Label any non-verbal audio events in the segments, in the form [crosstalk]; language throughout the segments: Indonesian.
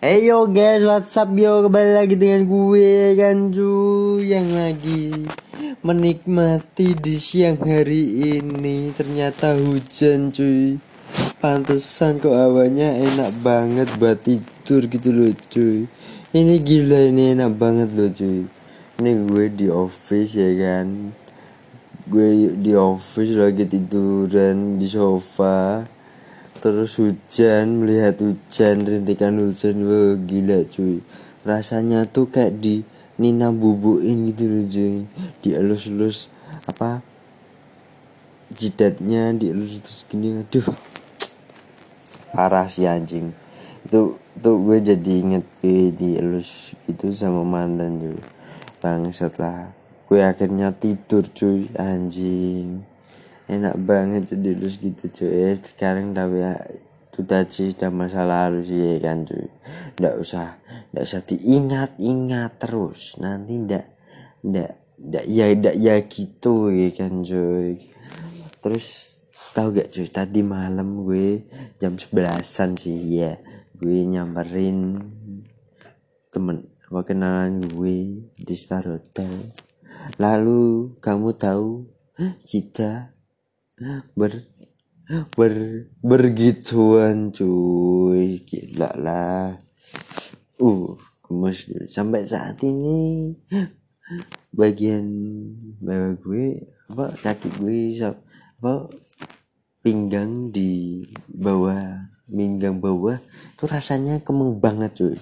Ayo guys, WhatsApp yo kembali lagi dengan gue kan cuy yang lagi menikmati di siang hari ini ternyata hujan cuy. Pantesan kok awalnya enak banget buat tidur gitu loh cuy. Ini gila ini enak banget loh cuy. Ini gue di office ya kan. Gue di office lagi tiduran di sofa terus hujan melihat hujan rintikan hujan wah gila cuy. Rasanya tuh kayak di Nina bubuin gitu loh cuy. Dielus-elus apa jidatnya dielus terus gini aduh. Parah sih anjing. Itu tuh gue jadi inget gue dielus gitu sama mantan cuy. Bang setelah gue akhirnya tidur cuy anjing enak banget jadi lulus gitu cuy. Sekarang udah ya sudah sih udah masa lalu sih ya kan cuy. Nggak usah nggak usah diingat-ingat terus. Nanti ndak ndak ndak ya ndak ya gitu ya kan cuy. Terus tahu gak cuy? Tadi malam gue jam sebelasan sih ya. Gue nyamperin temen apa kenalan gue di Star Hotel. Lalu kamu tahu kita ber ber bergituan cuy. Gila lah. Uh gemes sampai saat ini bagian bawah gue apa kaki gue apa pinggang di bawah pinggang bawah tuh rasanya kemeng banget cuy.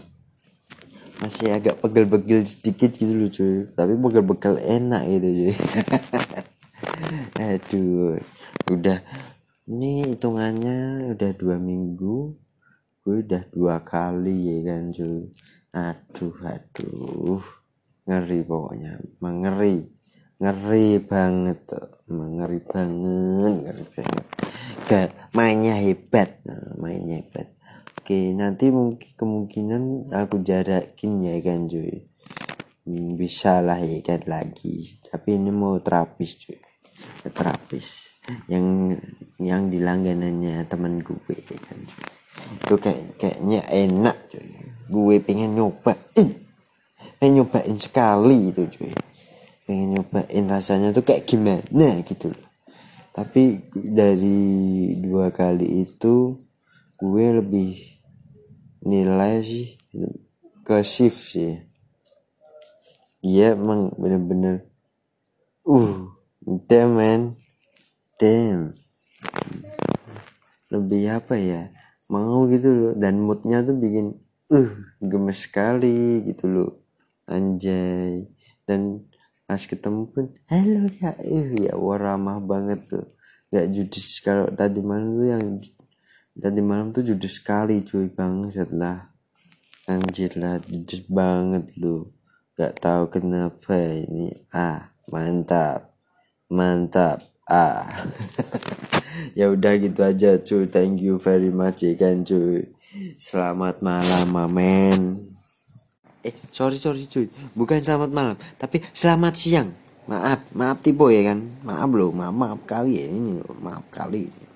Masih agak pegel-pegel sedikit gitu loh cuy. Tapi pegel-pegel enak gitu cuy [laughs] aduh udah. Ini hitungannya udah dua minggu. Gue udah dua kali ya kan cuy. Aduh aduh. Ngeri pokoknya. Mengeri ngeri. Banget tuh mengeri banget ngeri banget. Gak mainnya hebat. Nah, mainnya hebat. Oke nanti mungkin kemungkinan aku jarakin ya kan cuy. Hmm, bisa lah ya kan lagi. Tapi ini mau terapis cuy terapis. Yang yang di langganannya teman gue kan. Itu kayak kayaknya enak cuy. Gue pengen nyobain. Pengen nyobain sekali itu cuy. Pengen nyobain rasanya tuh kayak gimana gitu loh. Tapi dari dua kali itu gue lebih nilai sih ke shift sih. Dia emang bener-bener uh damn man. Damn. Lebih apa ya? Mau gitu loh. Dan moodnya tuh bikin uh gemes sekali gitu loh. Anjay. Dan pas ketemu pun halo ya uh ya wah ramah banget tuh. Gak judis. Kalau tadi malam tuh yang tadi malam tuh judis sekali cuy bang setelah anjir lah judis banget tuh gak tahu kenapa ini. Ah mantap mantap. Ah. [laughs] Ya udah gitu aja cuy. Thank you very much ya kan cuy. Selamat malam mamen eh sorry sorry cuy. Bukan selamat malam tapi selamat siang. Maaf maaf tipe ya kan? Maaf loh maaf, maaf kali ya. Ini maaf kali